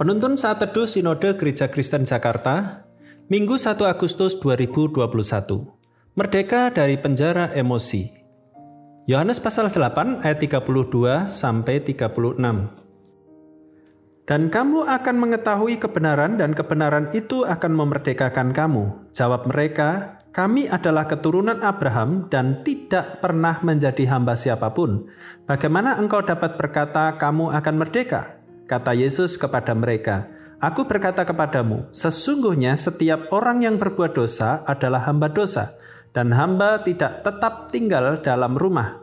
Penuntun saat teduh Sinode Gereja Kristen Jakarta, Minggu 1 Agustus 2021. Merdeka dari penjara emosi. Yohanes pasal 8 ayat 32 sampai 36. Dan kamu akan mengetahui kebenaran dan kebenaran itu akan memerdekakan kamu. Jawab mereka, kami adalah keturunan Abraham dan tidak pernah menjadi hamba siapa pun. Bagaimana engkau dapat berkata kamu akan merdeka? Kata Yesus kepada mereka, Aku berkata kepadamu, sesungguhnya setiap orang yang berbuat dosa adalah hamba dosa, dan hamba tidak tetap tinggal dalam rumah,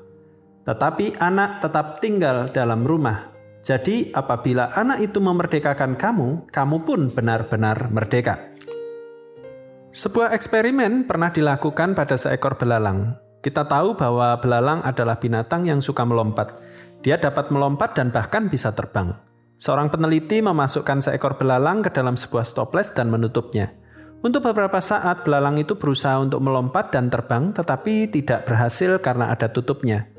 tetapi anak tetap tinggal dalam rumah. Jadi, apabila anak itu memerdekakan kamu, kamu pun benar-benar merdeka. Sebuah eksperimen pernah dilakukan pada seekor belalang. Kita tahu bahwa belalang adalah binatang yang suka melompat. Dia dapat melompat dan bahkan bisa terbang. Seorang peneliti memasukkan seekor belalang ke dalam sebuah stoples dan menutupnya. Untuk beberapa saat, belalang itu berusaha untuk melompat dan terbang, tetapi tidak berhasil karena ada tutupnya.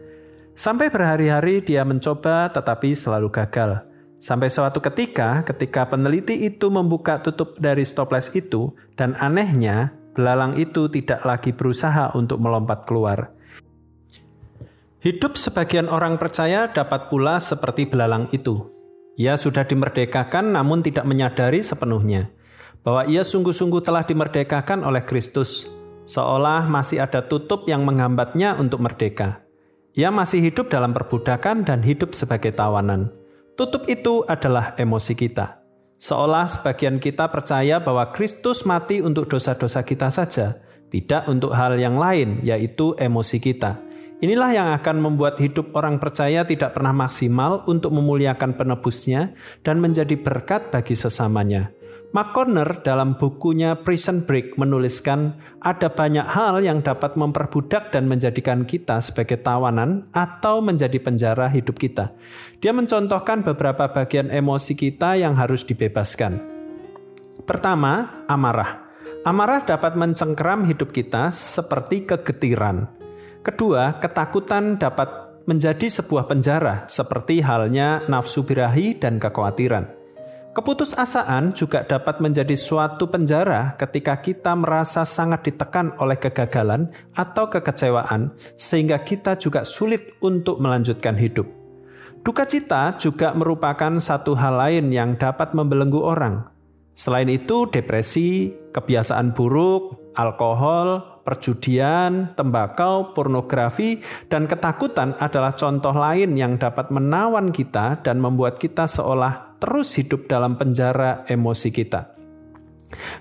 Sampai berhari-hari dia mencoba, tetapi selalu gagal. Sampai suatu ketika, ketika peneliti itu membuka tutup dari stoples itu, dan anehnya, belalang itu tidak lagi berusaha untuk melompat keluar. Hidup sebagian orang percaya dapat pula seperti belalang itu. Ia sudah dimerdekakan namun tidak menyadari sepenuhnya bahwa ia sungguh-sungguh telah dimerdekakan oleh Kristus, seolah masih ada tutup yang menghambatnya untuk merdeka. Ia masih hidup dalam perbudakan dan hidup sebagai tawanan. Tutup itu adalah emosi kita. Seolah sebagian kita percaya bahwa Kristus mati untuk dosa-dosa kita saja, tidak untuk hal yang lain, yaitu emosi kita. Inilah yang akan membuat hidup orang percaya tidak pernah maksimal untuk memuliakan penebusnya dan menjadi berkat bagi sesamanya. McConnor dalam bukunya Prison Break menuliskan ada banyak hal yang dapat memperbudak dan menjadikan kita sebagai tawanan atau menjadi penjara hidup kita. Dia mencontohkan beberapa bagian emosi kita yang harus dibebaskan. Pertama, amarah. Amarah dapat mencengkeram hidup kita seperti kegetiran. Kedua, ketakutan dapat menjadi sebuah penjara, seperti halnya nafsu birahi dan kekhawatiran. Keputusasaan juga dapat menjadi suatu penjara ketika kita merasa sangat ditekan oleh kegagalan atau kekecewaan, sehingga kita juga sulit untuk melanjutkan hidup. Duka cita juga merupakan satu hal lain yang dapat membelenggu orang. Selain itu, depresi, kebiasaan buruk, alkohol, perjudian, tembakau, pornografi, dan ketakutan adalah contoh lain yang dapat menawan kita dan membuat kita seolah terus hidup dalam penjara emosi kita.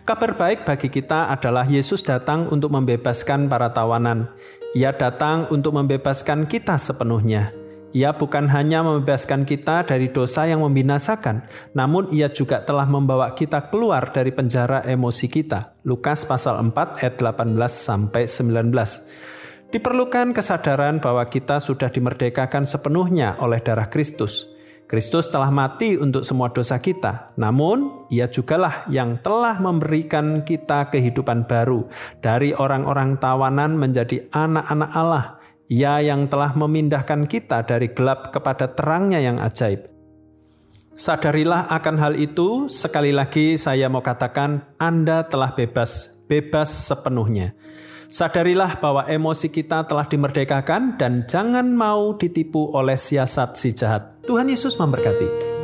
Kabar baik bagi kita adalah Yesus datang untuk membebaskan para tawanan. Ia datang untuk membebaskan kita sepenuhnya. Ia bukan hanya membebaskan kita dari dosa yang membinasakan, namun ia juga telah membawa kita keluar dari penjara emosi kita. Lukas pasal 4 ayat 18 sampai 19. Diperlukan kesadaran bahwa kita sudah dimerdekakan sepenuhnya oleh darah Kristus. Kristus telah mati untuk semua dosa kita, namun Ia jugalah yang telah memberikan kita kehidupan baru dari orang-orang tawanan menjadi anak-anak Allah ia yang telah memindahkan kita dari gelap kepada terangnya yang ajaib. Sadarilah akan hal itu, sekali lagi saya mau katakan Anda telah bebas, bebas sepenuhnya. Sadarilah bahwa emosi kita telah dimerdekakan dan jangan mau ditipu oleh siasat si jahat. Tuhan Yesus memberkati.